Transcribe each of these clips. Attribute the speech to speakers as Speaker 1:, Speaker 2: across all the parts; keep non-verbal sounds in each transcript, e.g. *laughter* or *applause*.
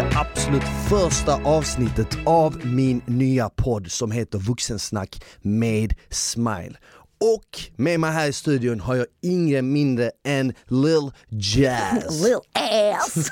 Speaker 1: det absolut första avsnittet av min nya podd som heter Vuxensnack med Smile. Och med mig här i studion har jag ingen mindre än Lil Jazz. *laughs*
Speaker 2: Lil ass.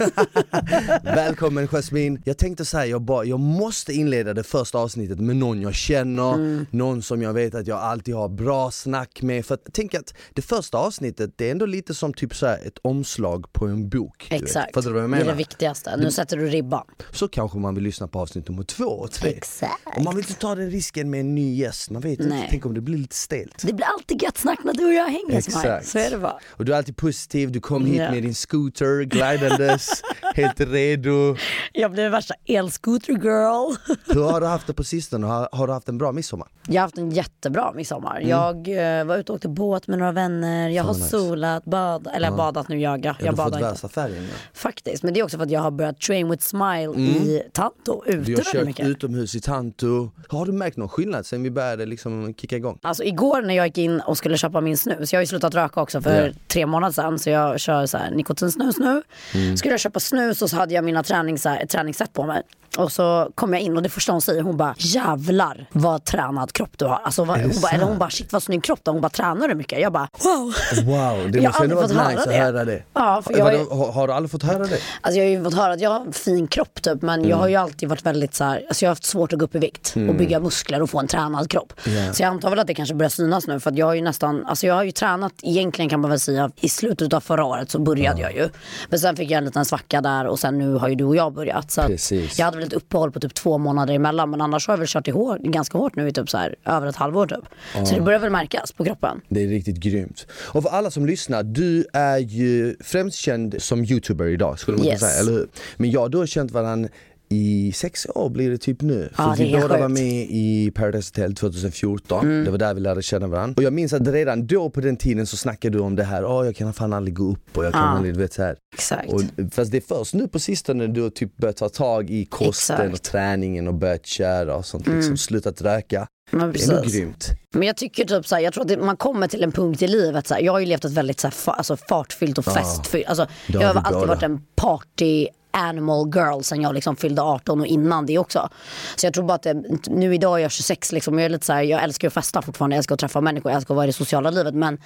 Speaker 2: *laughs*
Speaker 1: Välkommen Jasmine. Jag tänkte säga, jag, bara, jag måste inleda det första avsnittet med någon jag känner,
Speaker 2: Mm.
Speaker 1: någon som jag vet att jag alltid har bra snack med. För tänk att det första avsnittet, det är ändå lite som typ så här ett omslag på en bok. vet.
Speaker 2: Exakt.
Speaker 1: Jag
Speaker 2: Det är det viktigaste. Nu sätter du ribban.
Speaker 1: Så kanske man vill lyssna på avsnitt nummer två och tre.
Speaker 2: Exakt.
Speaker 1: Och man vill inte ta den risken med en ny gäst, man vet inte, tänk om det blir lite stelt.
Speaker 2: Det blir alltid gött snack när du och jag hänger.
Speaker 1: Exakt.
Speaker 2: Så är det bara.
Speaker 1: Och du är alltid positiv, du kom hit
Speaker 2: Ja.
Speaker 1: med din scooter glidandes, *laughs* helt redo.
Speaker 2: Jag blev värsta elskoter girl. *laughs*
Speaker 1: Hur har du haft det på sistone? Har, har du haft en bra midsommar?
Speaker 2: Jag har haft en jättebra midsommar. Jag eh, var ute och åkte båt med några vänner. Jag har
Speaker 1: nice.
Speaker 2: solat, badat, eller badat nu jag.
Speaker 1: Jag
Speaker 2: Jag
Speaker 1: har du
Speaker 2: badar
Speaker 1: fått
Speaker 2: inte.
Speaker 1: värsta färgen. Ja.
Speaker 2: Faktiskt, men det är också för att jag har börjat train with smile i Tanto, ute
Speaker 1: Vi har kört
Speaker 2: mycket.
Speaker 1: utomhus i Tanto. Har du märkt någon skillnad sen vi började liksom kicka igång?
Speaker 2: Alltså igår när jag gick in och skulle köpa min snus, jag har ju slutat röka också för
Speaker 1: Ja.
Speaker 2: tre månader sedan så jag kör så här nikotinsnus nu.
Speaker 1: Mm.
Speaker 2: Skulle jag köpa snus och så hade jag mina tränings, så här, ett träningsset på mig. Och så kom jag in och det första hon säger, hon bara jävlar vad tränad kropp du har. Alltså, vad, hon, bara, eller hon bara shit vad snygg kropp du har. Hon bara tränar du mycket? Jag bara wow.
Speaker 1: Wow, det
Speaker 2: Jag
Speaker 1: måste
Speaker 2: har
Speaker 1: ändå varit
Speaker 2: fått
Speaker 1: nice att
Speaker 2: höra det.
Speaker 1: höra det.
Speaker 2: Ja, för jag
Speaker 1: har, har du aldrig fått höra det?
Speaker 2: Alltså jag har ju fått höra att jag har en fin kropp typ men jag har ju alltid varit väldigt så här, alltså jag har haft svårt att gå upp i vikt och bygga muskler och få en tränad kropp.
Speaker 1: Ja.
Speaker 2: Så jag antar väl att det kanske börjar synas nu för att jag har ju nästan, alltså jag har ju tränat egentligen kan man väl säga i slutet av förra året så började jag ju. Men sen fick jag en liten svacka där och sen nu har ju du och jag börjat. Så
Speaker 1: Precis.
Speaker 2: jag hade väl ett uppehåll på typ två månader emellan men annars har jag väl kört i hår, ganska hårt nu i typ så här över ett halvår typ. Så det börjar väl märkas på kroppen.
Speaker 1: Det är riktigt grymt. Och för alla som lyssnar, du är ju främst känd som youtuber idag skulle man
Speaker 2: Yes.
Speaker 1: kunna säga, eller hur? Men jag och du har känt varandra i sex år blir det typ nu. För
Speaker 2: Ja, är
Speaker 1: vi båda var
Speaker 2: sjukt.
Speaker 1: med i Paradise Hotel 2014,
Speaker 2: Mm.
Speaker 1: det var där vi lärde känna varandra. Och jag minns att redan då på den tiden så snackade du om det här, åh jag kan fan aldrig gå upp och jag kan
Speaker 2: Ja.
Speaker 1: aldrig, du vet så här.
Speaker 2: Exakt.
Speaker 1: Och, fast det är först nu på sistone du har typ börjat ta tag i kosten
Speaker 2: Exakt. Mm.
Speaker 1: och träningen och börjat köra och sånt, liksom slutat röka.
Speaker 2: Men
Speaker 1: Det är nog grymt.
Speaker 2: Men jag tycker typ såhär, jag tror att det, man kommer till en punkt i livet såhär, jag har ju levt ett väldigt såhär, fa, alltså, fartfyllt och festfyllt, alltså, jag
Speaker 1: har
Speaker 2: alltid varit en party animal girl sen jag liksom fyllde 18 och innan det också. Så jag tror bara att det, nu idag är jag 26 liksom, jag är lite såhär, jag älskar att festa fortfarande, jag älskar att träffa människor, jag älskar att vara i det sociala livet men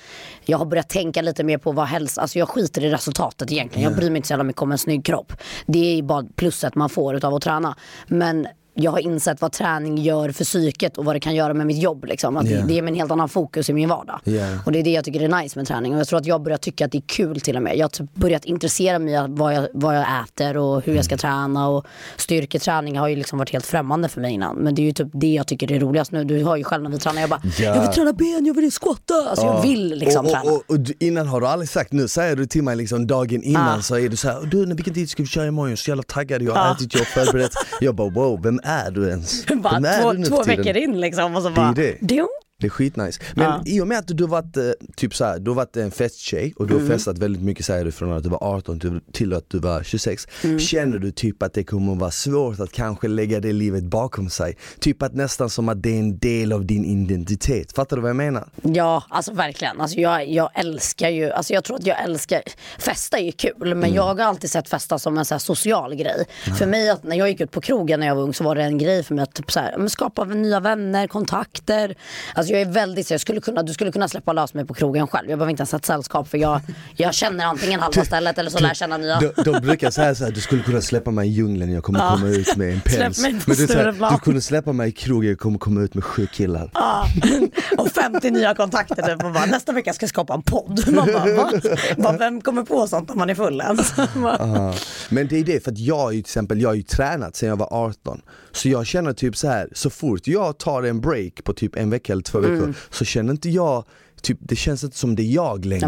Speaker 2: jag har börjat tänka lite mer på vad helst, alltså jag skiter i resultatet egentligen, jag bryr mig inte så jävla mycket om en snygg kropp. Det är bara pluset man får utav att träna. Men jag har insett vad träning gör för psyket och vad det kan göra med mitt jobb. Liksom. Att
Speaker 1: Ja.
Speaker 2: det, ger mig en helt annan fokus i min vardag.
Speaker 1: Ja.
Speaker 2: Och det är det jag tycker är nice med träning. Och jag tror att jag börjar tycka att det är kul till och med. Jag har typ börjat intressera mig av vad jag, vad jag äter och hur
Speaker 1: Mm.
Speaker 2: jag ska träna. Och styrketräning har ju liksom varit helt främmande för mig innan. Men det är ju typ det jag tycker är roligast nu. Du har ju själv när vi tränar, jag bara,
Speaker 1: Ja.
Speaker 2: jag vill träna ben, jag vill squatta. Alltså jag vill liksom
Speaker 1: och,
Speaker 2: träna.
Speaker 1: och, och, och du- innan har du aldrig sagt, nu säger du till mig liksom dagen innan
Speaker 2: Ah.
Speaker 1: så är du så här, du vilken tid ska vi köra imorgon? Jag är så jävla taggad, jag har ätit, jag har förberett. Jag bara wow, vem är du ens?
Speaker 2: bara,
Speaker 1: är
Speaker 2: två
Speaker 1: du
Speaker 2: två veckor in liksom. Och så
Speaker 1: är
Speaker 2: bara,
Speaker 1: det.
Speaker 2: "Ding."
Speaker 1: Det är skitnice. Men
Speaker 2: Ja.
Speaker 1: i och med att du har varit eh, typ så här, du har varit en festtjej och du
Speaker 2: Mm.
Speaker 1: har festat väldigt mycket säger du från att du var 18 till, att du var 26.
Speaker 2: Mm.
Speaker 1: Känner du typ att det kommer vara svårt att kanske lägga det livet bakom sig? Typ att nästan som att det är en del av din identitet. Fattar du vad jag menar?
Speaker 2: Ja, alltså verkligen. Alltså jag, jag älskar ju, alltså jag tror att jag älskar, festa är ju kul men
Speaker 1: Mm.
Speaker 2: jag har alltid sett festa som en så social grej. För mig, att när jag gick ut på krogen när jag var ung så var det en grej för mig att typ så här, skapa nya vänner, kontakter. Alltså jag är väldigt, så jag skulle kunna, du skulle kunna släppa lös mig på krogen själv. Jag behöver inte ens ha ett sällskap för jag, jag känner antingen halva stället eller så lär jag känna nya.
Speaker 1: De, de brukar säga så här, du skulle kunna släppa mig i djungeln, jag kommer komma ut med en päls. Men du, här, du kunde släppa mig i krogen, jag kommer komma ut med sju killar.
Speaker 2: Ja, *laughs* och 50 nya kontakter typ och bara, nästa vecka ska jag skapa en podd. *laughs* Man bara, va? Bara, vem kommer på sånt när man är full ens? *laughs*
Speaker 1: Ja. Men det är det, för att jag är ju till exempel, jag har ju tränat sedan jag var 18 Så jag känner typ så här, så fort jag tar en break på typ en vecka eller två veckor
Speaker 2: Mm.
Speaker 1: Så känner inte jag, typ, det känns inte som det är jag längre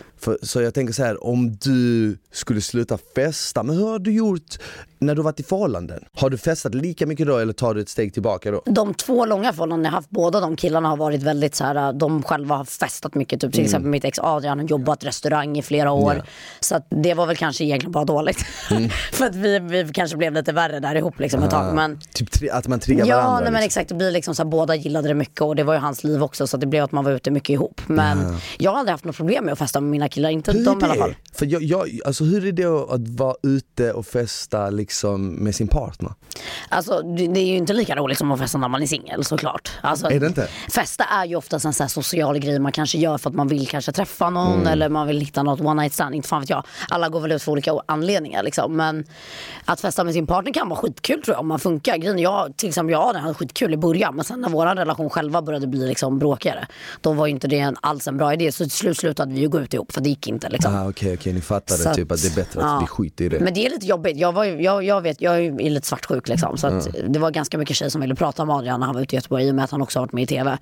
Speaker 2: Ja.
Speaker 1: För, Så jag tänker så här, om du skulle sluta festa, men hur har du gjort när du varit i förhållanden? Har du festat lika mycket då eller tar du ett steg tillbaka då?
Speaker 2: De två långa förhållanden jag haft, båda de killarna har varit väldigt så här, de själva har festat mycket. Typ, till exempel mitt ex Adrian har jobbat restaurang i flera år.
Speaker 1: Ja.
Speaker 2: Så att det var väl kanske egentligen bara dåligt. *laughs* För att vi, vi kanske blev lite värre där ihop liksom ett tag. Men
Speaker 1: Typ att man triggar
Speaker 2: Ja,
Speaker 1: varandra
Speaker 2: men
Speaker 1: liksom.
Speaker 2: exakt. Det blir liksom så här, båda gillade det mycket och det var ju hans liv också så det blev att man var ute mycket ihop. Men jag har aldrig haft något problem med att festa med mina killar, inte
Speaker 1: Hur
Speaker 2: de
Speaker 1: är
Speaker 2: i alla fall.
Speaker 1: det? För jag, jag, alltså hur är det att vara ute och festa liksom med sin partner?
Speaker 2: Alltså det är ju inte lika roligt som att festa när man är singel såklart. Alltså,
Speaker 1: Är det inte?
Speaker 2: Festa är ju oftast en sån social grej man kanske gör för att man vill kanske träffa någon
Speaker 1: Mm.
Speaker 2: eller man vill hitta något one night stand, inte fan vet jag. Alla går väl ut för olika anledningar liksom. Men att festa med sin partner kan vara skitkul tror jag om man funkar. Grejen jag, till exempel jag hade skitkul i början men sen när vår relation själva började bli liksom bråkigare då var ju inte det alls en bra idé. Så till slut slutade vi ju gå ut ihop för det gick inte liksom.
Speaker 1: Ah, Okej, okej, ni fattade
Speaker 2: Så
Speaker 1: typ att det är bättre att
Speaker 2: ja.
Speaker 1: vi skiter i det.
Speaker 2: Men det är lite jobbigt. Jag, var jag, jag, vet, jag är lite svartsjuk liksom. Så att det var ganska mycket tjejer som ville prata med Adrian när han var ute i Göteborg. I och med att han också har varit med i TV.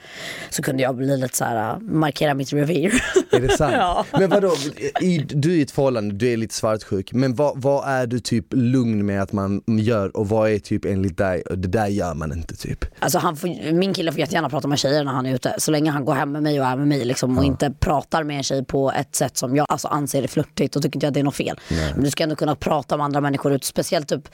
Speaker 2: Så kunde jag bli lite så här, äh, markera mitt revir. *laughs*
Speaker 1: Är det sant?
Speaker 2: Ja.
Speaker 1: Men vadå, i, du är i ett förhållande, du är lite svartsjuk, men vad, vad är du typ lugn med att man gör och vad är typ enligt dig, det där gör man inte typ?
Speaker 2: Alltså han får, min kille får jättegärna prata med tjejer när han är ute. Så länge han går hem med mig och är med mig liksom, och inte pratar med en tjej på ett sätt som jag alltså, anser är flörtigt. Då tycker inte jag det är något fel. Men du ska ändå kunna prata med andra människor. Speciellt typ,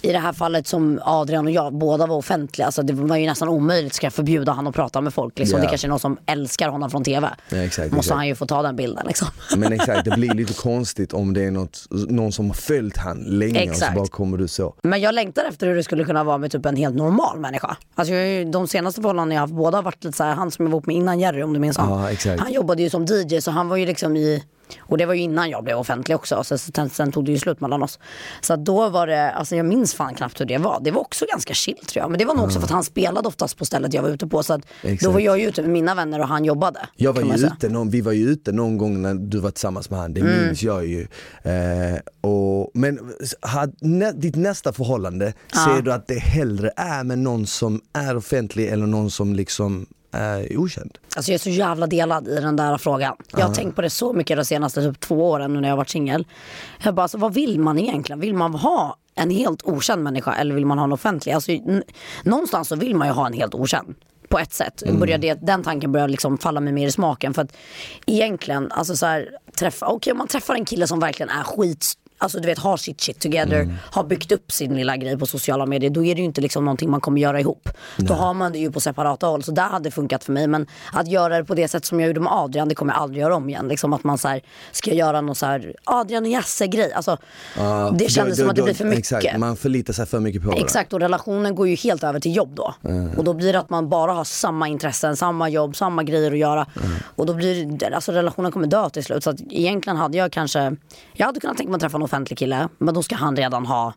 Speaker 2: i det här fallet som Adrian och jag, båda var offentliga. Alltså, det var ju nästan omöjligt. Ska jag förbjuda honom att prata med folk? Liksom.
Speaker 1: Ja.
Speaker 2: Det kanske är någon som älskar honom från TV.
Speaker 1: Ja, exakt,
Speaker 2: Måste
Speaker 1: exakt.
Speaker 2: han ju få ta den bilden liksom.
Speaker 1: Men exakt, det blir lite konstigt om det är något, någon som har följt han länge och så
Speaker 2: Exakt.
Speaker 1: bara kommer du så.
Speaker 2: Men jag längtar efter hur det skulle kunna vara med typ en helt normal människa. Alltså jag, de senaste förhållandena jag har haft, båda har varit lite så här, han som jag var ihop med innan Jerry om du minns honom.
Speaker 1: Exakt.
Speaker 2: Han jobbade ju som DJ så han var ju liksom i och det var ju innan jag blev offentlig också, så sen, sen tog det ju slut mellan oss. Så att då var det, alltså jag minns fan knappt hur det var. Det var också ganska chill tror jag. Men det var nog också för att han spelade oftast på stället jag var ute på. Så att då var jag ju ute med mina vänner och han jobbade.
Speaker 1: Jag var ju ute, någon, vi var ju ute någon gång när du var tillsammans med han, det
Speaker 2: Mm.
Speaker 1: minns jag ju. Eh, och, men had, nä, ditt nästa förhållande, ser du att det hellre är med någon som är offentlig eller någon som liksom är okänd?
Speaker 2: Alltså jag är så jävla delad i den där frågan. Jag har tänkt på det så mycket de senaste typ två åren när jag har varit singel. Jag bara, alltså, vad vill man egentligen? Vill man ha en helt okänd människa eller vill man ha en offentlig? Alltså, någonstans så vill man ju ha en helt okänd. På ett sätt. Börjar det, den tanken börjar liksom falla mig mer i smaken. För att egentligen, alltså så här, träffa, okej om man träffar en kille som verkligen är skit Alltså du vet har sitt shit together, har byggt upp sin lilla grej på sociala medier. Då är det ju inte liksom någonting man kommer göra ihop. Då har man det ju på separata håll. Så där hade det funkat för mig. Men att göra det på det sätt som jag gjorde med Adrian, det kommer jag aldrig göra om igen. Liksom att man så här, ska göra någon så här Adrian och Jasse grej. Alltså, det kändes
Speaker 1: Då-
Speaker 2: som att det blir för mycket.
Speaker 1: Exakt, man förlitar sig för mycket på det.
Speaker 2: Exakt och relationen går ju helt över till jobb då. Och då blir det att man bara har samma intressen, samma jobb, samma grejer att göra. Och då blir alltså relationen kommer dö till slut. Så att egentligen hade jag kanske, jag hade kunnat tänka mig att träffa en offentlig kille. Men då ska han redan ha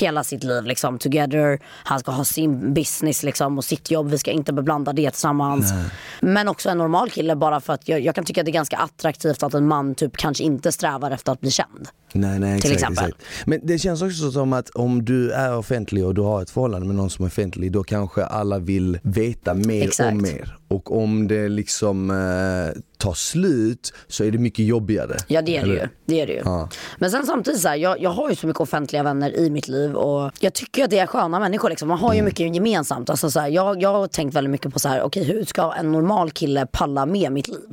Speaker 2: hela sitt liv liksom together. Han ska ha sin business liksom och sitt jobb. Vi ska inte beblanda det tillsammans. Men också en normal kille bara för att jag, jag kan tycka att det är ganska attraktivt att en man typ kanske inte strävar efter att bli känd.
Speaker 1: Nej, nej,
Speaker 2: Till
Speaker 1: exakt,
Speaker 2: exempel.
Speaker 1: exakt. Men det känns också som att om du är offentlig och du har ett förhållande med någon som är offentlig då kanske alla vill veta mer
Speaker 2: Exakt.
Speaker 1: och mer. Och om det liksom eh, tar slut så är det mycket jobbigare.
Speaker 2: Ja det är det
Speaker 1: Eller?
Speaker 2: ju. Det är det ju.
Speaker 1: Ja.
Speaker 2: Men sen samtidigt så här, jag, jag har ju så mycket offentliga vänner i mitt liv och jag tycker att det är sköna människor liksom. Man har ju mycket gemensamt. Alltså, så här, jag, jag har tänkt väldigt mycket på så här, okej hur ska en normal kille palla med mitt liv?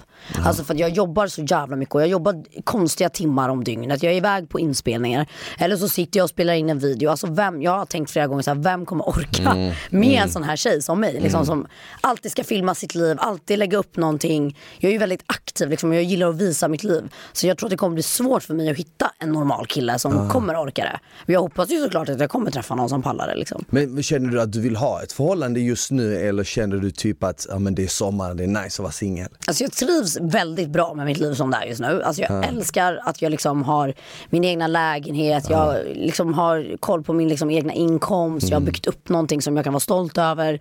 Speaker 2: Alltså för att jag jobbar så jävla mycket och jag jobbar konstiga timmar om dygnet. Jag är iväg på inspelningar eller så sitter jag och spelar in en video. Alltså vem, jag har tänkt flera gånger så här, vem kommer orka med en sån här tjej som mig? Liksom, Som alltid ska filma sitt liv, alltid lägga upp någonting. Jag är ju väldigt aktiv liksom, och jag gillar att visa mitt liv. Så jag tror att det kommer bli svårt för mig att hitta en normal kille som kommer orka det. Men jag hoppas ju såklart att jag kommer träffa någon som pallar det. Liksom.
Speaker 1: Men känner du att du vill ha ett förhållande just nu eller känner du typ att ja, men det är sommar, det är nice att vara singel?
Speaker 2: Alltså jag trivs väldigt bra med mitt liv som det är just nu. Alltså jag älskar att jag liksom har min egna lägenhet, jag liksom har koll på min liksom egna inkomst, jag har byggt upp någonting som jag kan vara stolt över.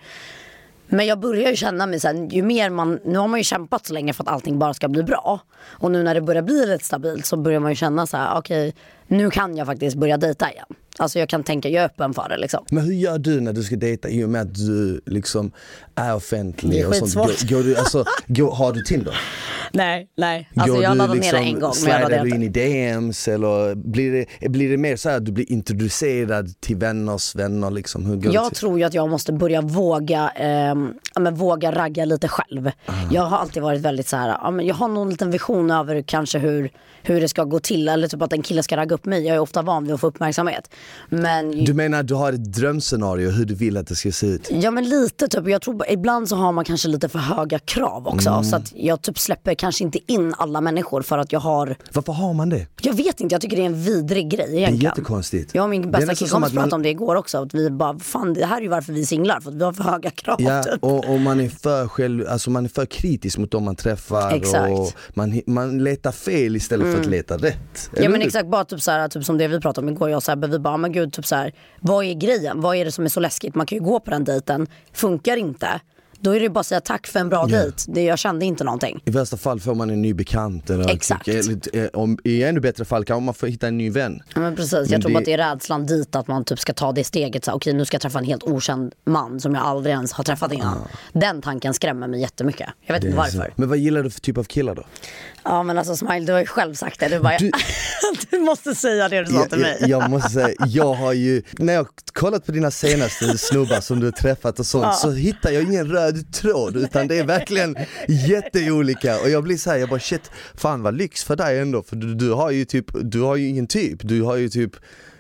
Speaker 2: Men jag börjar ju känna mig såhär, ju mer man, nu har man ju kämpat så länge för att allting bara ska bli bra. Och nu när det börjar bli rätt stabilt så börjar man ju känna så här: okej nu kan jag faktiskt börja dejta igen. Alltså jag kan tänka, jag är öppen för det liksom.
Speaker 1: Men hur gör du när du ska dejta i och med att du liksom är offentlig?
Speaker 2: Det är
Speaker 1: och sånt? Går, går du, alltså, *laughs* går, har du Tinder?
Speaker 2: Nej, nej. Alltså
Speaker 1: Går
Speaker 2: jag
Speaker 1: du
Speaker 2: laddat ner det en gång men jag
Speaker 1: du
Speaker 2: inte.
Speaker 1: in i DMs eller blir det, blir det mer så här att du blir introducerad till vänners vänner liksom? Hur går
Speaker 2: Jag tror ju att jag måste börja våga, ja, men våga ragga lite själv. Jag har alltid varit väldigt så här, ja, men jag har någon liten vision över kanske hur, hur det ska gå till. Eller typ att en kille ska ragga upp mig. Jag är ofta van vid att få uppmärksamhet. Men
Speaker 1: Du menar att du har ett drömscenario hur du vill att det ska se ut?
Speaker 2: Ja men lite typ, jag tror ibland så har man kanske lite för höga krav också.
Speaker 1: Mm.
Speaker 2: Så att jag typ släpper kanske inte in alla människor för att jag har,
Speaker 1: Varför har man det?
Speaker 2: jag vet inte, jag tycker det är en vidrig grej
Speaker 1: Det är
Speaker 2: egentligen.
Speaker 1: jättekonstigt.
Speaker 2: Jag och min bästa killkompis
Speaker 1: man-
Speaker 2: pratade om det igår också. Att vi bara, fan det här är ju varför vi är singlar, för att vi har för höga krav
Speaker 1: Ja,
Speaker 2: typ.
Speaker 1: och, och man är för själv, alltså man är för kritisk mot dem man träffar
Speaker 2: Exakt. Mm.
Speaker 1: och man, man letar fel istället för att leta rätt.
Speaker 2: Ja men exakt, bara typ, så här, typ som det vi pratade om igår, jag och Sebbe, vi bara, men gud, typ så här, vad är grejen? Vad är det som är så läskigt? Man kan ju gå på den dejten, funkar inte, då är det ju bara att säga tack för en bra
Speaker 1: Ja.
Speaker 2: dejt. Det, jag kände inte någonting.
Speaker 1: I värsta fall får man en ny bekant eller
Speaker 2: Exakt.
Speaker 1: eller, eh, om, I ännu bättre fall kan man få hitta en ny vän.
Speaker 2: Ja, men precis,
Speaker 1: Men
Speaker 2: jag tror
Speaker 1: det-
Speaker 2: att det är rädslan dit att man typ ska ta det steget. Så, okej nu ska jag träffa en helt okänd man som jag aldrig ens har träffat innan. Den tanken skrämmer mig jättemycket. Jag vet inte
Speaker 1: är så.
Speaker 2: varför.
Speaker 1: Men vad gillar du för typ av killar då?
Speaker 2: Ja men alltså Smile, du har ju själv sagt det. Du, bara,
Speaker 1: Du- *laughs*
Speaker 2: du måste säga det du sa till mig.
Speaker 1: jag, jag måste säga, jag har ju, när jag kollat på dina senaste snubbar som du har träffat och sånt så hittar jag ingen röd tråd utan det är verkligen jätteolika och jag blir så här, jag bara shit, fan vad lyx för dig ändå för du, du har ju typ, du har ju ingen typ, du har ju typ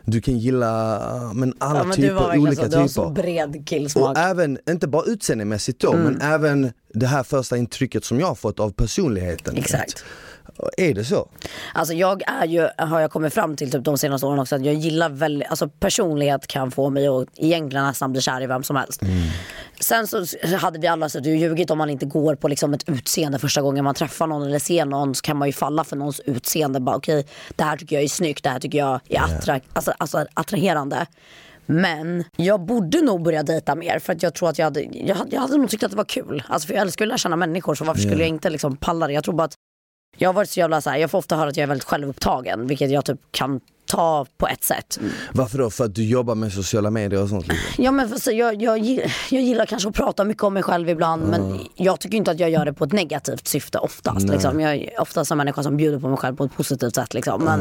Speaker 1: du kan gilla men alla
Speaker 2: ja, men
Speaker 1: typer, olika
Speaker 2: så, du har så
Speaker 1: typer.
Speaker 2: bred
Speaker 1: Och
Speaker 2: killsmak.
Speaker 1: även, inte bara utseendemässigt då, men även det här första intrycket som jag har fått av personligheten.
Speaker 2: Exakt.
Speaker 1: Är det så?
Speaker 2: Alltså jag är ju, har jag kommit fram till typ de senaste åren också, att jag gillar väldigt, alltså personlighet kan få mig att egentligen nästan bli kär i vem som helst. Sen så hade vi alla suttit och ljugit om man inte går på liksom ett utseende första gången man träffar någon eller ser någon så kan man ju falla för någons utseende. Bara, okej, det här tycker jag är snyggt, det här tycker jag är attra- alltså, alltså, attraherande. Men jag borde nog börja dejta mer för att jag tror att jag hade, jag hade, jag hade nog tyckt att det var kul. Alltså för jag älskar att lära känna människor så varför skulle jag inte liksom palla det? Jag tror bara att jag har varit så jävla så här, jag får ofta höra att jag är väldigt självupptagen vilket jag typ kan ta på ett sätt.
Speaker 1: Varför då? För att du jobbar med sociala medier och sånt? Liksom.
Speaker 2: Ja men för jag, jag, jag gillar kanske att prata mycket om mig själv ibland men jag tycker inte att jag gör det på ett negativt syfte oftast. Liksom. Jag är oftast en människa som bjuder på mig själv på ett positivt sätt. Liksom. Men,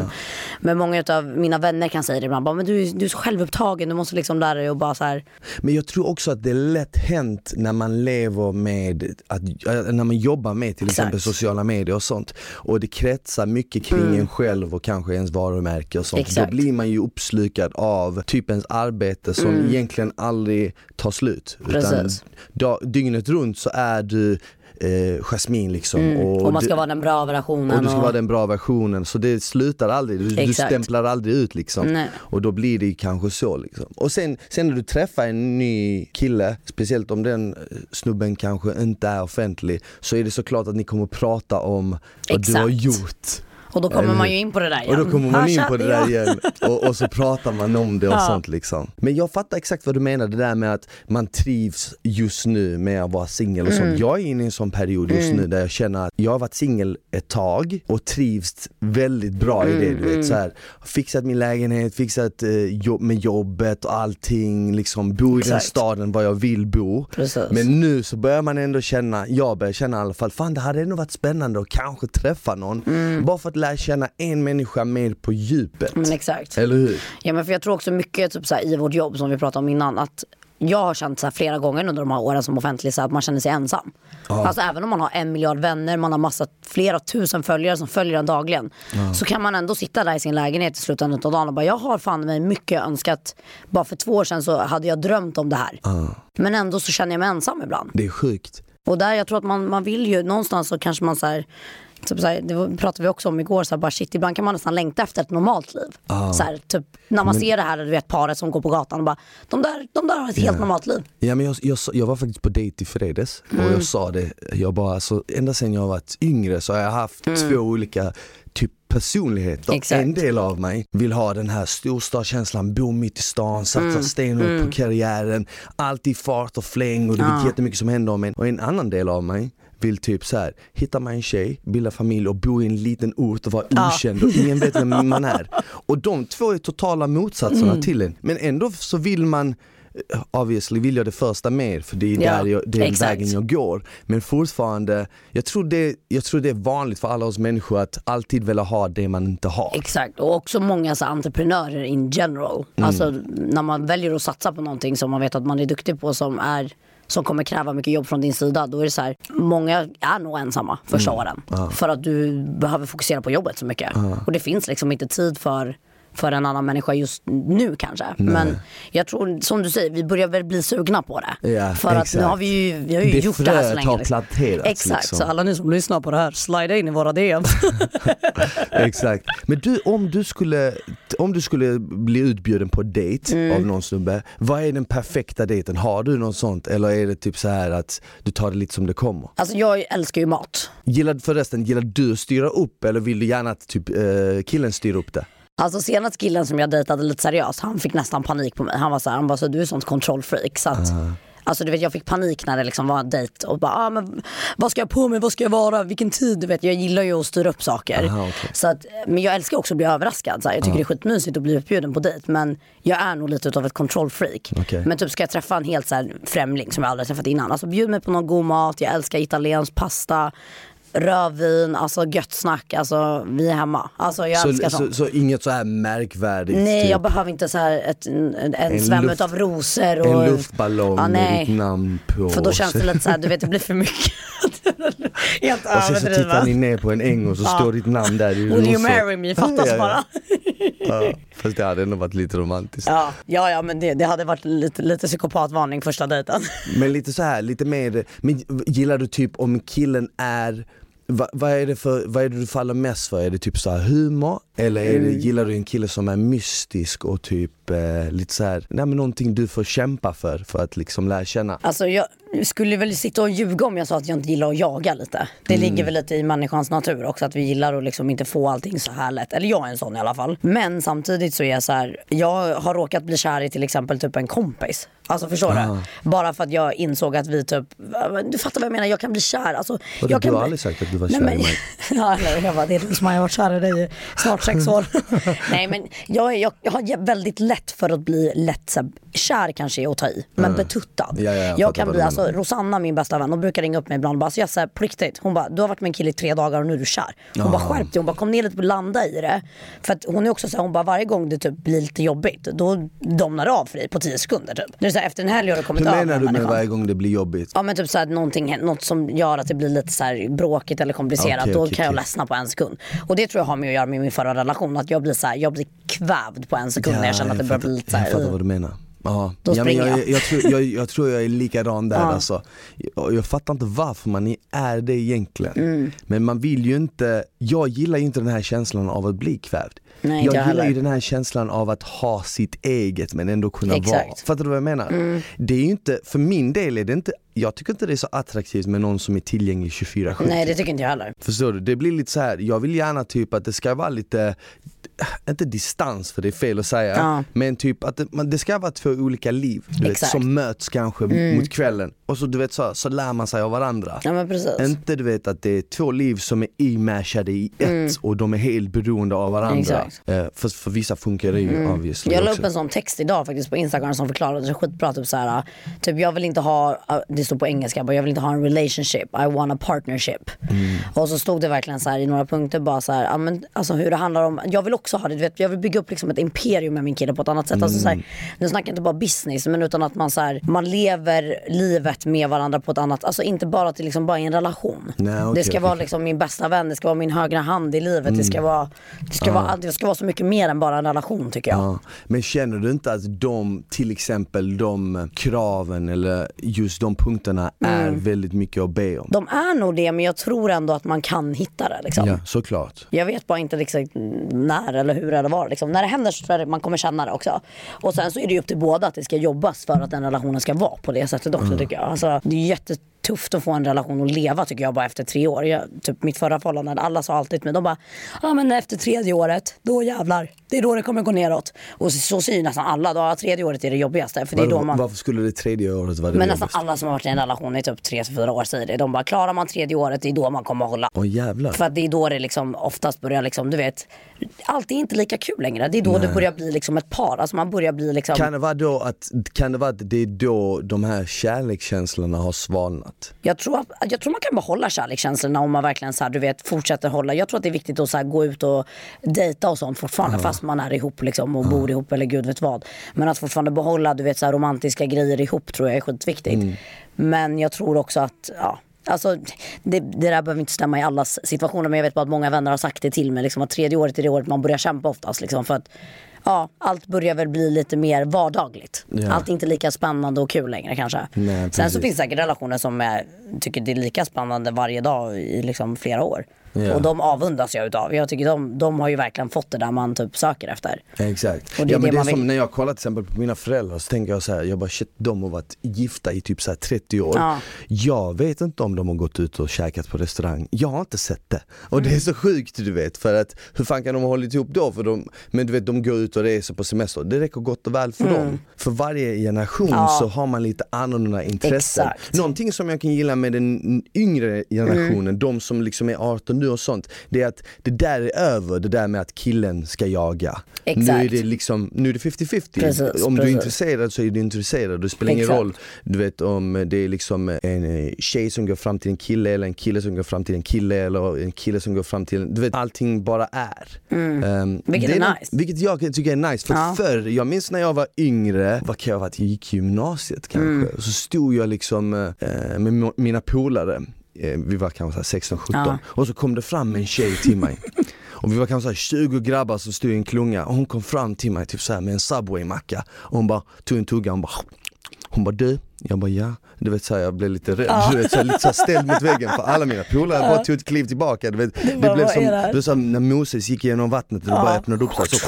Speaker 2: men många av mina vänner kan säga det ibland, bara, men du, är- du är så självupptagen, du måste liksom lära dig att bara så här,
Speaker 1: Men jag tror också att det är lätt hänt när man lever med, att, äh, när man jobbar med till
Speaker 2: Exakt.
Speaker 1: exempel sociala medier och sånt och det kretsar mycket kring en själv och kanske ens varumärke och sånt.
Speaker 2: Mm. Exakt.
Speaker 1: Då blir man ju uppslukad av typ ens arbete som egentligen aldrig tar slut.
Speaker 2: Mm. Precis.
Speaker 1: dag, dygnet runt så är du eh, Jasmine liksom.
Speaker 2: Mm. och man ska
Speaker 1: du,
Speaker 2: vara den bra versionen.
Speaker 1: och du ska vara den bra versionen så det slutar aldrig, du, du
Speaker 2: Exakt.
Speaker 1: stämplar aldrig ut liksom.
Speaker 2: Nej.
Speaker 1: Och då blir det kanske så liksom. Och sen, sen när du träffar en ny kille, speciellt om den eh, snubben kanske inte är offentlig, så är det såklart att ni kommer prata om vad du har
Speaker 2: Exakt.
Speaker 1: gjort.
Speaker 2: Och då kommer man ju in på det där
Speaker 1: Och
Speaker 2: igen.
Speaker 1: då kommer man in på det där igen och, och så pratar man om det och
Speaker 2: Ja.
Speaker 1: sånt liksom. Men jag fattar exakt vad du menar, det där med att man trivs just nu med att vara singel och
Speaker 2: Mm.
Speaker 1: sånt. Jag är inne i en sån period just nu där jag känner att jag har varit singel ett tag och trivs väldigt bra i det.
Speaker 2: Mm,
Speaker 1: Du vet, så här, fixat min lägenhet, fixat eh, jobb med jobbet och allting, liksom bo i den
Speaker 2: Exakt.
Speaker 1: staden var jag vill bo.
Speaker 2: Precis.
Speaker 1: Men nu så börjar man ändå känna, jag börjar känna i alla fall, fan det hade ändå varit spännande att kanske träffa någon.
Speaker 2: Mm.
Speaker 1: Bara för att lära känna en människa mer på djupet.
Speaker 2: Men exakt.
Speaker 1: Eller hur?
Speaker 2: Ja men för jag tror också mycket typ, så här, i vårt jobb som vi pratade om innan att jag har känt så flera gånger under de här åren som offentlig så att man känner sig ensam. Alltså även om man har en miljard vänner, man har massa, flera tusen följare som följer en dagligen. Så kan man ändå sitta där i sin lägenhet i slutändan av dagen och bara jag har fan mig mycket önskat. Bara för två år sedan så hade jag drömt om det här. Men ändå så känner jag mig ensam ibland.
Speaker 1: Det är sjukt.
Speaker 2: Och där jag tror att man, man vill ju någonstans så kanske man så här, Typ så här, det var- pratade vi också om igår, så här, bara shit, ibland kan man nästan längta efter ett normalt liv. Så här, typ, när man ser det här du vet, paret som går på gatan och bara, de där, de där har ett helt normalt liv.
Speaker 1: Ja, men jag, jag, jag var faktiskt på dejt i fredags och
Speaker 2: Mm.
Speaker 1: jag sa det, jag bara, alltså, ända sedan jag varit yngre så har jag haft två olika typ personligheter.
Speaker 2: Mm. Exakt.
Speaker 1: En del av mig vill ha den här storstadskänslan, bo mitt i stan, satsa
Speaker 2: Mm.
Speaker 1: stenhårt på karriären, alltid fart och fläng och det är jättemycket som händer om en. Och en annan del av mig vill typ så här, hitta mig en tjej, bilda familj och bo i en liten ort och vara okänd och ingen vet vem man är. Och de två är totala motsatserna
Speaker 2: Mm.
Speaker 1: till en. Men ändå så vill man eh, Obviously vill jag det första mer för det är,
Speaker 2: Ja,
Speaker 1: där jag, det är
Speaker 2: exakt.
Speaker 1: vägen jag går. Men fortfarande, jag tror, det, jag tror det är vanligt för alla oss människor att alltid vilja ha det man inte har.
Speaker 2: Exakt, och också många så entreprenörer in general. Alltså när man väljer att satsa på någonting som man vet att man är duktig på som är som kommer kräva mycket jobb från din sida, då är det så här, många är nog ensamma första åren. För att du behöver fokusera på jobbet så mycket. Och det finns liksom inte tid för för en annan människa just nu kanske. Men jag tror, som du säger, vi börjar väl bli sugna på det.
Speaker 1: Ja,
Speaker 2: för att nu
Speaker 1: exakt.
Speaker 2: har vi ju, vi har ju
Speaker 1: Det
Speaker 2: gjort det här så länge.
Speaker 1: har
Speaker 2: liksom.
Speaker 1: planterats,
Speaker 2: Exakt,
Speaker 1: liksom.
Speaker 2: så alla ni som lyssnar på det här, slida in i våra DM. *laughs* *laughs*
Speaker 1: Exakt. Men du, om du skulle, om du skulle bli utbjuden på dejt
Speaker 2: Mm.
Speaker 1: av någon snubbe, vad är den perfekta dejten? Har du något sånt eller är det typ så här att du tar det lite som det kommer?
Speaker 2: alltså jag älskar ju mat.
Speaker 1: Gillar, förresten, gillar du att styra upp eller vill du gärna att typ, eh, killen styr upp det?
Speaker 2: Alltså senast killen som jag dejtade lite seriöst, han fick nästan panik på mig. Han var så här, han bara så du är sånt kontrollfreak. Så att, Alltså du vet jag fick panik när det liksom var en dejt och bara, ah, men vad ska jag på mig, vad ska jag vara, vilken tid, du vet jag gillar ju att styra upp saker.
Speaker 1: Aha, okej.
Speaker 2: så att, men jag älskar också att bli överraskad, så jag tycker det är skitmysigt att bli uppbjuden på dejt men jag är nog lite utav ett kontrollfreak.
Speaker 1: Okej.
Speaker 2: Men typ ska jag träffa en helt så här, främling som jag aldrig träffat innan, alltså bjud mig på någon god mat, jag älskar italiensk pasta, rödvin, alltså gött snack, alltså vi är hemma. Alltså jag
Speaker 1: Så,
Speaker 2: älskar
Speaker 1: så,
Speaker 2: sånt.
Speaker 1: så inget så här märkvärdigt?
Speaker 2: Nej
Speaker 1: typ.
Speaker 2: jag behöver inte så här ett, en, en,
Speaker 1: En
Speaker 2: sväm utav rosor. Och,
Speaker 1: En luftballong
Speaker 2: Ja,
Speaker 1: med ditt namn på.
Speaker 2: För då känns det lite så här, du vet det blir för mycket. *laughs* Helt
Speaker 1: och sen så tittar
Speaker 2: överdrivet.
Speaker 1: ni ner på en äng och så står ditt namn där i
Speaker 2: Will you
Speaker 1: rosor.
Speaker 2: marry me? Fattas
Speaker 1: Ja, ja,
Speaker 2: bara.
Speaker 1: Ja, fast det hade ändå varit lite romantiskt.
Speaker 2: Ja, ja, ja men det, det hade varit lite, lite psykopatvarning första dejten.
Speaker 1: Men lite så här, lite mer, men gillar du typ om killen är Va, vad, är det för, vad är det du faller mest för? Är det typ så här humor? Eller är
Speaker 2: Mm.
Speaker 1: det, gillar du en kille som är mystisk och typ eh, lite så här, nej men någonting du får kämpa för, för att liksom lära känna?
Speaker 2: Alltså jag skulle väl sitta och ljuga om jag sa att jag inte gillar att jaga lite. Det
Speaker 1: Mm.
Speaker 2: ligger väl lite i människans natur också att vi gillar att liksom inte få allting så här lätt. Eller jag är en sån i alla fall. Men samtidigt så är jag så här, jag har råkat bli kär i till exempel typ en kompis. Alltså förstår
Speaker 1: Ah.
Speaker 2: du? Bara för att jag insåg att vi typ, du fattar vad jag menar, jag kan bli kär. Alltså,
Speaker 1: Och
Speaker 2: jag
Speaker 1: du
Speaker 2: kan
Speaker 1: har
Speaker 2: bli-
Speaker 1: aldrig sagt att du var
Speaker 2: Nej,
Speaker 1: kär
Speaker 2: men-
Speaker 1: i mig. *laughs*
Speaker 2: ja, eller, jag bara, det är du som har varit kär i dig i snart sex år. *laughs* Nej men jag, är, jag, jag har väldigt lätt för att bli lätt så här, kär kanske är att ta i, men betuttad.
Speaker 1: Ja, ja, jag
Speaker 2: jag kan bli,
Speaker 1: du
Speaker 2: alltså. Rosanna min bästa vän, hon brukar ringa upp mig ibland och bara, så jag säger på riktigt, hon bara, du har varit med en kille i tre dagar och nu är du kär. Hon bara skärp dig, hon bara kom ner lite och landa i det. För att hon är också så här, hon bara varje gång det typ blir lite jobbigt, då domnar det av för dig på tio sekunder typ. Det så här, efter en helg har du kommit
Speaker 1: Hur menar du med
Speaker 2: människan.
Speaker 1: varje gång det blir jobbigt?
Speaker 2: Ja men typ såhär någonting, något som gör att det blir lite så här bråkigt eller komplicerat.
Speaker 1: Okej,
Speaker 2: då kan jag
Speaker 1: okej.
Speaker 2: ledsna på en sekund. Och det tror jag har med att göra med min förra relation. Att jag blir så här, jag blir kvävd på en sekund när jag känner att det börjar bli lite så
Speaker 1: Jag fattar
Speaker 2: här.
Speaker 1: vad du menar. Ja.
Speaker 2: Då
Speaker 1: ja,
Speaker 2: springer
Speaker 1: jag,
Speaker 2: jag.
Speaker 1: jag, tror, jag, jag tror jag är likadan där *laughs* alltså. jag, jag fattar inte varför man är det egentligen.
Speaker 2: Mm.
Speaker 1: Men man vill ju inte, jag gillar ju inte den här känslan av att bli kvävd.
Speaker 2: Nej,
Speaker 1: jag gillar ju
Speaker 2: heller.
Speaker 1: den här känslan av att ha sitt eget men ändå kunna vara.
Speaker 2: Exakt. Mm.
Speaker 1: Fattar du vad jag menar? Det är ju inte, för min del är det inte, jag tycker inte det är så attraktivt med någon som är tillgänglig 24-7.
Speaker 2: Nej det tycker inte jag heller.
Speaker 1: Förstår du? Det blir lite så här. jag vill gärna typ att det ska vara lite, inte distans för det är fel att säga,
Speaker 2: Ja.
Speaker 1: men typ att det, man, det ska vara två olika liv du vet,
Speaker 2: Exakt. Mm.
Speaker 1: som möts kanske mot kvällen och så du vet så, så lär man sig av varandra.
Speaker 2: Ja men precis.
Speaker 1: Inte du vet att det är två liv som är imashade i ett och de är helt beroende av varandra.
Speaker 2: Mm.
Speaker 1: Eh, för, för vissa funkar det ju obviously
Speaker 2: Jag la upp en sån text idag faktiskt på Instagram som förklarade det skitbra. Typ så här, typ jag vill inte ha, det står på engelska, bara, jag vill inte ha en relationship, I want a partnership.
Speaker 1: Mm.
Speaker 2: Och så stod det verkligen så här i några punkter bara så här, men, alltså hur det handlar om, jag vill också ha det, du vet, jag vill bygga upp liksom ett imperium med min kille på ett annat sätt. Alltså, så
Speaker 1: Mm.
Speaker 2: här, nu snackar jag inte bara business men utan att man, så här, man lever livet med varandra på ett annat, alltså inte bara att det liksom bara är en relation.
Speaker 1: Nej, okej,
Speaker 2: det ska vara liksom min bästa vän, det ska vara min högra hand i livet, det, ska vara, det, ska vara, det ska vara så mycket mer än bara en relation tycker jag.
Speaker 1: Ja, men känner du inte att de, till exempel de kraven eller just de punkterna är
Speaker 2: Mm.
Speaker 1: väldigt mycket att be om?
Speaker 2: De är nog det men jag tror ändå att man kan hitta det. Liksom.
Speaker 1: Ja, såklart.
Speaker 2: Jag vet bara inte liksom när eller hur eller var. Liksom. När det händer så tror jag man kommer känna det också. Och sen så är det ju upp till båda att det ska jobbas för att den relationen ska vara på det sättet också tycker jag. Alltså, det är jättetufft att få en relation att leva tycker jag bara efter tre år. Jag, typ mitt förra förhållande, alla sa alltid till mig, de bara, ja men efter tredje året, då jävlar, det är då det kommer gå neråt. Och så, så säger nästan alla, då, tredje året är det jobbigaste. För det är då man...
Speaker 1: Varför skulle det tredje året vara det
Speaker 2: Men nästan
Speaker 1: jobbigaste?
Speaker 2: alla som har varit i en relation i typ 3-4 år säger det. De bara, klarar man tredje året, det är då man kommer att hålla.
Speaker 1: Åh jävlar.
Speaker 2: För att det är då det liksom oftast börjar liksom, du vet, allt är inte lika kul längre. Det är då det börjar bli liksom ett par. Alltså man börjar bli liksom,
Speaker 1: Kan det vara då att, kan det vara att det är då de här kärlekskänslorna har svalnat?
Speaker 2: Jag, tror att, jag tror man kan behålla kärlekskänslorna om man verkligen så här, du vet, fortsätter hålla. Jag tror att det är viktigt att så här, gå ut och dejta och sånt fortfarande fast man är ihop liksom, och bor ihop eller gud vet vad. Men att fortfarande behålla du vet, så här, romantiska grejer ihop tror jag är skitviktigt. Men jag tror också att, ja, Alltså, det, det där behöver inte stämma i allas situationer men jag vet bara att många vänner har sagt det till mig. Liksom, att tredje året är det året man börjar kämpa oftast. Liksom, för att ja, allt börjar väl bli lite mer vardagligt.
Speaker 1: Ja.
Speaker 2: Allt är inte lika spännande och kul längre kanske.
Speaker 1: Nej,
Speaker 2: Sen så finns det säkert relationer som är, tycker det är lika spännande varje dag i liksom flera år.
Speaker 1: Ja.
Speaker 2: Och de avundas jag utav. Jag tycker de, de har ju verkligen fått det där man typ söker efter.
Speaker 1: Exakt.
Speaker 2: Och det är
Speaker 1: ja, men
Speaker 2: det
Speaker 1: det är som när jag kollar till exempel på mina föräldrar så tänker jag så här, jag bara shit de har varit gifta i typ så här 30 år.
Speaker 2: Ja.
Speaker 1: Jag vet inte om de har gått ut och käkat på restaurang. Jag har inte sett det. Och
Speaker 2: Mm.
Speaker 1: det är så sjukt du vet för att hur fan kan de ha hållit ihop då? För de, men du vet de går ut och reser på semester. Det räcker gott och väl för dem. För varje generation
Speaker 2: Mm. Ja.
Speaker 1: så har man lite annorlunda intressen.
Speaker 2: Exakt.
Speaker 1: Någonting som jag kan gilla med den yngre generationen, de som liksom är 18 nu och sånt. Det är att det där är över, det där med att killen ska jaga. Nu är
Speaker 2: Exakt.
Speaker 1: det liksom, nu är det 50-50.
Speaker 2: Precis,
Speaker 1: om du är
Speaker 2: precis.
Speaker 1: intresserad så är du intresserad. Det spelar ingen
Speaker 2: Exakt.
Speaker 1: roll du vet om det är liksom en eh, tjej som går fram till en kille eller en kille som går fram till en kille eller en kille som går fram till en, du vet allting bara är. Ehm,
Speaker 2: Vilket
Speaker 1: det
Speaker 2: är
Speaker 1: något-
Speaker 2: nice.
Speaker 1: Vilket jag tycker är nice. För
Speaker 2: Ja.
Speaker 1: förr, jag minns när jag var yngre, vad kan jag ha varit, jag gick gymnasiet kanske.
Speaker 2: Mm.
Speaker 1: Så stod jag liksom eh, med mina polare, vi var kanske 16-17
Speaker 2: Ja.
Speaker 1: och så kom det fram en tjej till mig. *laughs* Och vi var kanske så här 20 grabbar som stod i en klunga. Och hon kom fram till mig typ så här med en Subway-macka. Och hon bara tog en tugga och hon bara hon bara du, jag bara ja, du vet såhär jag blev lite rädd, du vet såhär, lite såhär ställd mot väggen för alla mina polare. Bara tog ett kliv tillbaka du vet, det,
Speaker 2: bara,
Speaker 1: blev som,
Speaker 2: det här?
Speaker 1: som när Moses gick igenom vattnet och det bara öppnade upp sig så,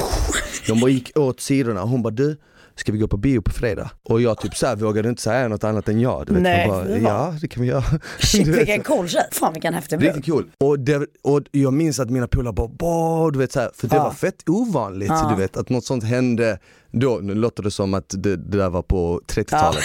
Speaker 1: De bara gick åt sidorna. Och hon bara du, ska vi gå på bio på fredag? Och jag typ såhär vågade inte säga något annat än ja, du vet,
Speaker 2: Nej,
Speaker 1: bara, ja det kan vi göra *laughs*
Speaker 2: Shit vilken cool tjej. Fan vilken häftig brud.
Speaker 1: Riktigt cool. Och, det, och jag minns att mina polare bara, "Bah", du vet så här, för det
Speaker 2: Ja.
Speaker 1: var fett ovanligt
Speaker 2: Ja.
Speaker 1: du vet att något sånt hände då, nu låter det som att det, det där var på 30-talet.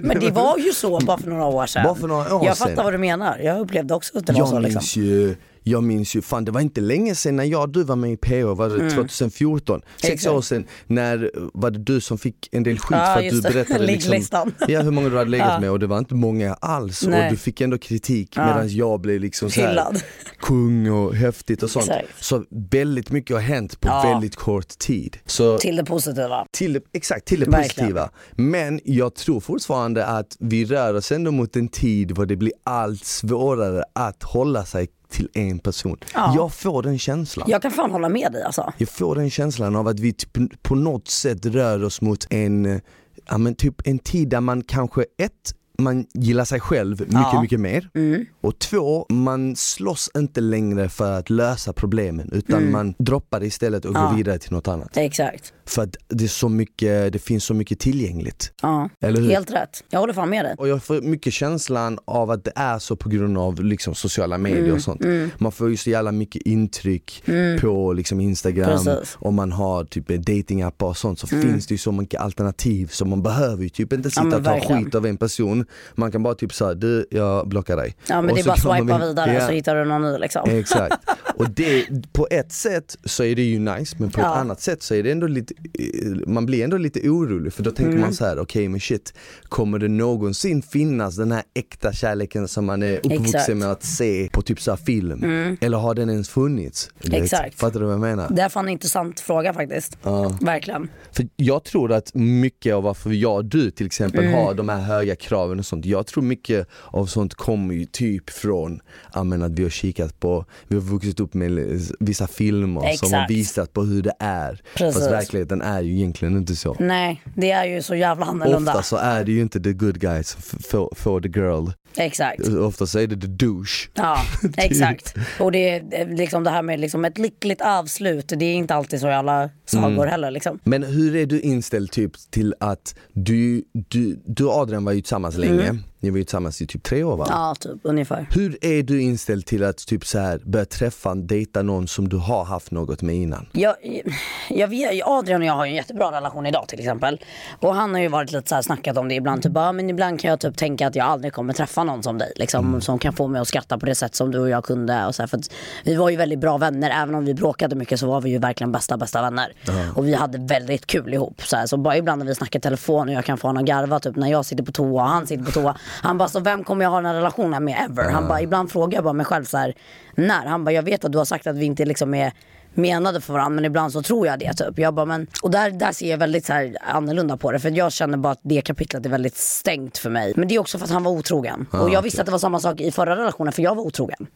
Speaker 1: *laughs*
Speaker 2: Men det var ju så bara för några år sedan.
Speaker 1: Bara för några år
Speaker 2: jag
Speaker 1: sedan.
Speaker 2: fattar vad du menar. Jag upplevde också att det var
Speaker 1: jag
Speaker 2: så
Speaker 1: minns
Speaker 2: liksom.
Speaker 1: ju jag minns ju, fan det var inte länge sedan när jag du var med i PH, var det 2014? Sex
Speaker 2: Mm. Exakt.
Speaker 1: år sedan, när var det du som fick en del skit
Speaker 2: Ja,
Speaker 1: för att du berättade *laughs* liksom, ja, hur många du hade legat
Speaker 2: Ja.
Speaker 1: med och det var inte många alls
Speaker 2: Nej.
Speaker 1: och du fick ändå kritik
Speaker 2: Ja.
Speaker 1: medan jag blev liksom så här, kung och häftigt och sånt.
Speaker 2: Exakt.
Speaker 1: Så väldigt mycket har hänt på
Speaker 2: Ja.
Speaker 1: väldigt kort tid. Så
Speaker 2: Till det positiva.
Speaker 1: till exakt, till det
Speaker 2: Verkligen.
Speaker 1: positiva. Men jag tror fortfarande att vi rör oss ändå mot en tid där det blir allt svårare att hålla sig till en person.
Speaker 2: Ja.
Speaker 1: Jag får den känslan.
Speaker 2: Jag kan fan hålla med dig alltså.
Speaker 1: Jag får den känslan av att vi typ, på något sätt rör oss mot en, ja, men typ en tid där man kanske ett man gillar sig själv mycket,
Speaker 2: Ja.
Speaker 1: mycket mer.
Speaker 2: Mm.
Speaker 1: Och två, man slåss inte längre för att lösa problemen utan man droppar istället och
Speaker 2: Mm. Ja.
Speaker 1: går vidare till något annat.
Speaker 2: Exakt.
Speaker 1: För att det, är så mycket, det finns så mycket tillgängligt.
Speaker 2: Ja.
Speaker 1: Eller hur?
Speaker 2: Helt rätt. Jag håller fan med dig.
Speaker 1: Och jag får mycket känslan av att det är så på grund av liksom sociala medier
Speaker 2: Mm,
Speaker 1: och sånt. Man får ju så jävla mycket intryck på liksom Instagram,
Speaker 2: Precis.
Speaker 1: om man har typ datingappar och sånt så finns det ju så mycket alternativ så man behöver ju typ inte sitta
Speaker 2: men
Speaker 1: och ta
Speaker 2: verkligen.
Speaker 1: skit av en person. Man kan bara typ säga du jag blockar dig.
Speaker 2: Ja men
Speaker 1: Och
Speaker 2: det är bara
Speaker 1: man
Speaker 2: swipa
Speaker 1: väl-
Speaker 2: vidare
Speaker 1: Ja.
Speaker 2: så hittar du någon ny liksom.
Speaker 1: Exakt. *laughs* Och det, på ett sätt så är det ju nice men på
Speaker 2: Ja.
Speaker 1: ett annat sätt så är det ändå lite, man blir ändå lite orolig för då tänker
Speaker 2: Mm.
Speaker 1: man så här: okej men shit, kommer det någonsin finnas den här äkta kärleken som man är uppvuxen
Speaker 2: Exakt. Mm.
Speaker 1: med att se på typ så här film? Eller har den ens funnits?
Speaker 2: Exakt.
Speaker 1: Fattar du vad jag menar?
Speaker 2: Det är fan en intressant fråga faktiskt.
Speaker 1: Ja.
Speaker 2: Verkligen.
Speaker 1: För jag tror att mycket av varför jag och du till exempel
Speaker 2: Mm.
Speaker 1: har de här höga kraven och sånt, jag tror mycket av sånt kommer ju typ från ja, men att vi har kikat på, vi har vuxit upp med vissa filmer som har
Speaker 2: Exakt.
Speaker 1: visat på hur det är.
Speaker 2: Precis.
Speaker 1: Fast verkligheten är ju egentligen inte så.
Speaker 2: Nej, det är ju så jävla annorlunda.
Speaker 1: Ofta så är det ju inte the good guys som f- får, får the girl,
Speaker 2: Exakt.
Speaker 1: ofta är det the douche.
Speaker 2: Ja, *laughs* exakt. Och det är liksom det här med liksom ett lyckligt avslut, det är inte alltid så i alla sagor
Speaker 1: Mm.
Speaker 2: heller liksom.
Speaker 1: Men hur är du inställd typ till att du, du, du och Adrian var ju tillsammans länge, ni var ju tillsammans i typ tre år va?
Speaker 2: Mm. Ja, typ ungefär.
Speaker 1: Hur är du inställd till att typ så här börja träffa, dejta någon som du har haft något med innan?
Speaker 2: Jag, jag vet, Adrian och jag har ju en jättebra relation idag till exempel. Och han har ju varit lite så här snackat om det ibland. Typ, bara, men ibland kan jag typ tänka att jag aldrig kommer träffa någon som dig. Liksom, Som kan få mig att skratta på det sätt som du och jag kunde. Och så här, för vi var ju väldigt bra vänner. Även om vi bråkade mycket så var vi ju verkligen bästa bästa vänner. Och vi hade väldigt kul ihop. Så, här, så bara ibland när vi snackar telefon och jag kan få honom att garva. Typ när jag sitter på toa och han sitter på toa. Han bara, så vem kommer jag ha den här relationen med ever? Han bara, ibland frågar jag bara mig själv så här, när? Han bara, jag vet att du har sagt att vi inte liksom är menade för varandra men ibland så tror jag det typ. Jag bara, men, och där, där ser jag väldigt så här, annorlunda på det för jag känner bara att det kapitlet är väldigt stängt för mig. Men det är också för att han var otrogen. och jag visste att det var samma sak i förra relationen för jag var otrogen.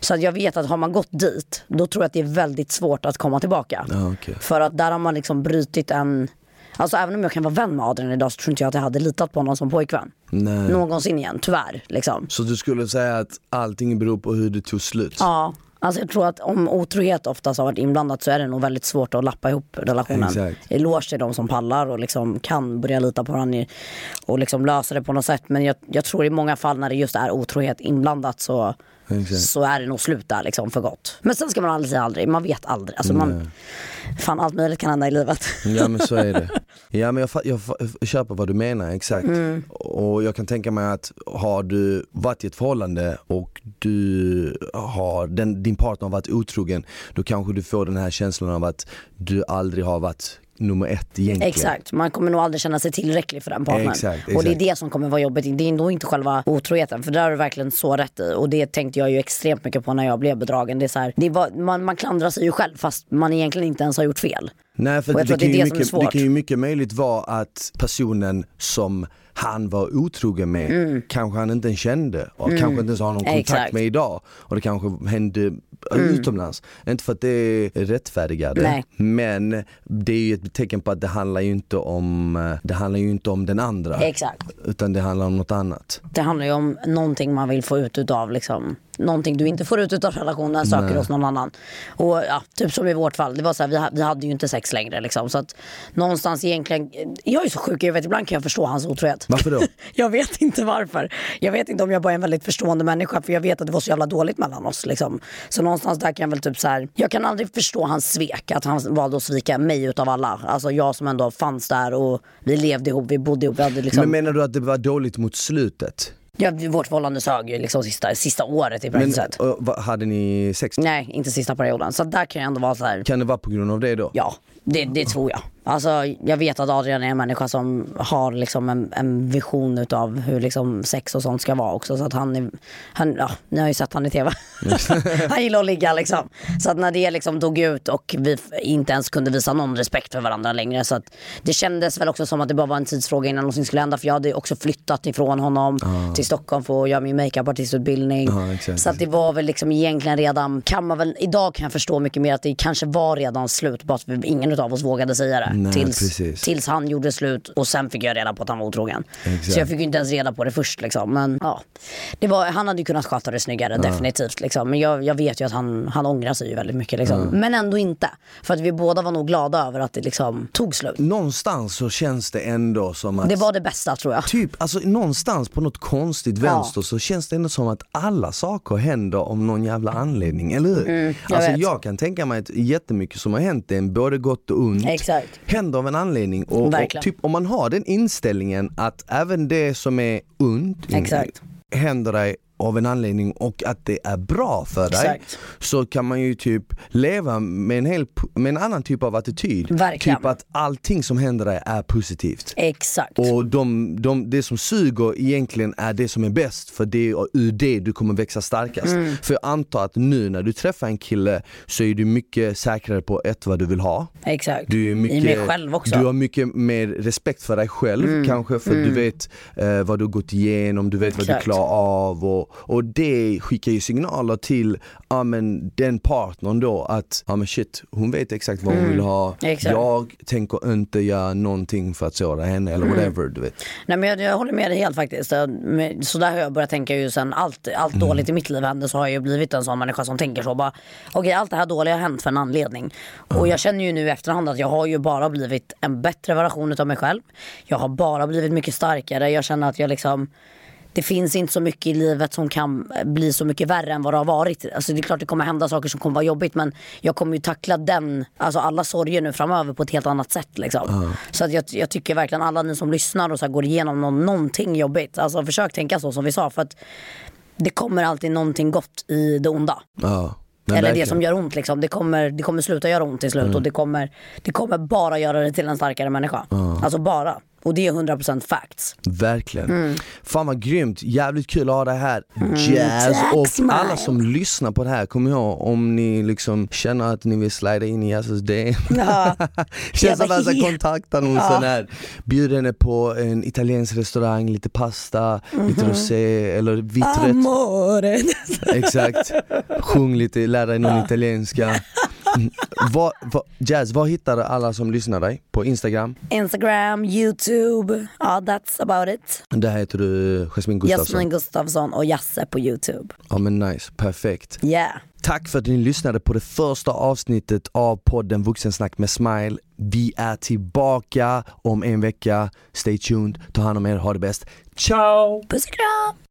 Speaker 2: Så att jag vet att har man gått dit då tror jag att det är väldigt svårt att komma tillbaka.
Speaker 1: Ja, okej.
Speaker 2: För att där har man liksom brutit en Alltså även om jag kan vara vän med Adrian idag så tror inte jag att jag hade litat på honom som pojkvän.
Speaker 1: Nej.
Speaker 2: Någonsin igen, tyvärr. Liksom.
Speaker 1: Så du skulle säga att allting beror på hur det tog slut?
Speaker 2: Ja, alltså jag tror att om otrohet oftast har varit inblandat så är det nog väldigt svårt att lappa ihop relationen.
Speaker 1: Exakt.
Speaker 2: Eloge till de som pallar och liksom kan börja lita på varandra och liksom lösa det på något sätt. Men jag, jag tror i många fall när det just är otrohet inblandat så,
Speaker 1: Exakt.
Speaker 2: så är det nog slut där liksom för gott. Men sen ska man aldrig säga aldrig, man vet aldrig. Alltså man, fan allt möjligt kan hända i livet.
Speaker 1: Ja men så är det. *laughs* Ja men jag, jag, jag köper vad du menar, exakt.
Speaker 2: Mm.
Speaker 1: Och jag kan tänka mig att har du varit i ett förhållande och du har, den, din partner har varit otrogen, då kanske du får den här känslan av att du aldrig har varit nummer ett egentligen.
Speaker 2: Exakt, man kommer nog aldrig känna sig tillräcklig för den partnern.
Speaker 1: Exakt,
Speaker 2: Och det är
Speaker 1: exakt.
Speaker 2: det som kommer vara jobbigt. Det är nog inte själva otroheten för där har du verkligen så rätt i. Och det tänkte jag ju extremt mycket på när jag blev bedragen. Det är så här, det var, man, man klandrar sig ju själv fast man egentligen inte ens har gjort fel.
Speaker 1: Nej för det,
Speaker 2: det
Speaker 1: kan
Speaker 2: det
Speaker 1: mycket, det kan ju mycket möjligt vara att personen som han var otrogen med kanske han inte ens kände och kanske inte ens har någon kontakt
Speaker 2: Mm. Exakt.
Speaker 1: med idag. Och det kanske hände utomlands. Inte för att det är rättfärdigade
Speaker 2: Nej.
Speaker 1: men det är ju ett tecken på att det handlar ju inte om, det handlar ju inte om den andra.
Speaker 2: Exakt.
Speaker 1: Utan det handlar om något annat.
Speaker 2: Det handlar ju om någonting man vill få ut utav liksom. Någonting du inte får ut utav relationen söker hos någon annan. Och ja, typ som i vårt fall, det var så här, vi, vi hade ju inte sex längre liksom. Så att någonstans egentligen, jag är så sjuk, jag vet ibland kan jag förstå hans otrohet.
Speaker 1: Varför då? *laughs*
Speaker 2: Jag vet inte varför. Jag vet inte om jag bara är en väldigt förstående människa för jag vet att det var så jävla dåligt mellan oss. Liksom. Så någonstans där kan jag väl typ så här. jag kan aldrig förstå hans svek, att han valde att svika mig utav alla. Alltså jag som ändå fanns där och vi levde ihop, vi bodde ihop, vi hade liksom,
Speaker 1: Men menar du att det var dåligt mot slutet?
Speaker 2: ja, vårt förhållande sög ju liksom sista, sista året i
Speaker 1: Men,
Speaker 2: praktiskt sett.
Speaker 1: hade ni sex?
Speaker 2: Nej, inte sista perioden. Så där kan jag ändå vara så här.
Speaker 1: Kan det vara på grund av det då?
Speaker 2: ja, det, det tror jag. Alltså, jag vet att Adrian är en människa som har liksom en, en vision utav hur liksom sex och sånt ska vara också. Så att han, är, han ja, ni har ju sett han i tv. *laughs* han gillar att ligga liksom. Så att när det liksom dog ut och vi inte ens kunde visa någon respekt för varandra längre. Så att det kändes väl också som att det bara var en tidsfråga innan någonting skulle hända. För jag hade också flyttat ifrån honom till Stockholm för att göra min makeupartistutbildning.
Speaker 1: Ja, exakt,
Speaker 2: så att det var väl liksom egentligen redan, kan man väl, idag kan jag förstå mycket mer att det kanske var redan slut. Bara att ingen av oss vågade säga det.
Speaker 1: Nej,
Speaker 2: tills,
Speaker 1: precis.
Speaker 2: tills han gjorde slut och sen fick jag reda på att han var otrogen.
Speaker 1: Exakt.
Speaker 2: Så jag fick ju inte ens reda på det först liksom. Men ja, det var, han hade ju kunnat sköta det snyggare definitivt liksom. Men jag, jag vet ju att han, han ångrar sig ju väldigt mycket liksom. Men ändå inte. För att vi båda var nog glada över att det liksom tog slut.
Speaker 1: Någonstans så känns det ändå som att
Speaker 2: Det var det bästa tror jag.
Speaker 1: Typ, alltså någonstans på något konstigt vänster så känns det ändå som att alla saker händer om någon jävla anledning, eller hur?
Speaker 2: Mm, jag
Speaker 1: alltså
Speaker 2: vet.
Speaker 1: jag kan tänka mig att jättemycket som har hänt en, både gott och ont,
Speaker 2: Exakt.
Speaker 1: Händer av en anledning. Och, och typ om man har den inställningen att även det som är ont
Speaker 2: Exakt.
Speaker 1: händer dig av en anledning och att det är bra för dig
Speaker 2: Exakt.
Speaker 1: så kan man ju typ leva med en, hel, med en annan typ av attityd.
Speaker 2: Verkligen.
Speaker 1: Typ att allting som händer dig är positivt.
Speaker 2: Exakt.
Speaker 1: Och de, de, det som suger egentligen är det som är bäst för det är ur det du kommer växa starkast.
Speaker 2: Mm.
Speaker 1: För jag antar att nu när du träffar en kille så är du mycket säkrare på ett vad du vill ha.
Speaker 2: Exakt.
Speaker 1: Du är mycket,
Speaker 2: I mig själv också. Mm.
Speaker 1: Du har mycket mer respekt för dig själv kanske för du vet eh, vad du har gått igenom, du vet vad
Speaker 2: Exakt.
Speaker 1: du klarar av och, och det skickar ju signaler till ja, men, den partnern då att ja, men shit, hon vet exakt vad hon vill ha.
Speaker 2: Mm. Exakt.
Speaker 1: Jag tänker inte göra någonting för att såra henne
Speaker 2: Mm.
Speaker 1: eller whatever du vet.
Speaker 2: Nej men jag, jag håller med dig helt faktiskt. Så där har jag börjat tänka ju sen allt, allt
Speaker 1: Mm.
Speaker 2: dåligt i mitt liv hände så har jag ju blivit en sån människa som tänker så bara okej allt det här dåliga har hänt för en anledning. Och jag känner ju nu i efterhand att jag har ju bara blivit en bättre version av mig själv. Jag har bara blivit mycket starkare. Jag känner att jag liksom det finns inte så mycket i livet som kan bli så mycket värre än vad det har varit. Alltså det är klart det kommer hända saker som kommer vara jobbigt men jag kommer ju tackla den, alltså alla sorger nu framöver på ett helt annat sätt liksom. Så att jag, jag tycker verkligen alla ni som lyssnar och så går igenom någon, någonting jobbigt, alltså försök tänka så som vi sa för att det kommer alltid någonting gott i det onda.
Speaker 1: Ja. Nej,
Speaker 2: Eller
Speaker 1: verkligen.
Speaker 2: det som gör ont liksom. Det kommer, det kommer sluta göra ont till slut och det kommer, det kommer bara göra dig till en starkare människa. Alltså bara. Och det är 100% facts.
Speaker 1: Verkligen.
Speaker 2: Mm.
Speaker 1: Fan vad grymt, jävligt kul att ha dig här. Jazz
Speaker 2: tack,
Speaker 1: och
Speaker 2: Smile.
Speaker 1: alla som lyssnar på det här, kom ihåg om ni liksom känner att ni vill slida in i Jazzes DM.
Speaker 2: Ja. *laughs*
Speaker 1: Känns som
Speaker 2: yeah.
Speaker 1: kontaktannonsen här. Bjud henne på en italiensk restaurang, lite pasta, lite
Speaker 2: Mhm.
Speaker 1: rosé eller vitt.
Speaker 2: Amore.
Speaker 1: Exakt. Sjung lite, lär dig någon italienska. *laughs* Vad, vad, Jazz, vad hittar alla som lyssnar dig? På Instagram?
Speaker 2: Instagram, YouTube, ja that's about it.
Speaker 1: Där heter du Jasmine Gustafsson.
Speaker 2: Jasmin Gustafsson och Jasse på YouTube.
Speaker 1: Ja men nice, perfekt.
Speaker 2: Yeah.
Speaker 1: Tack för att ni lyssnade på det första avsnittet av podden Vuxensnack med Smile. Vi är tillbaka om en vecka. Stay tuned, ta hand om er, ha det bäst. Ciao!
Speaker 2: Puss och kram!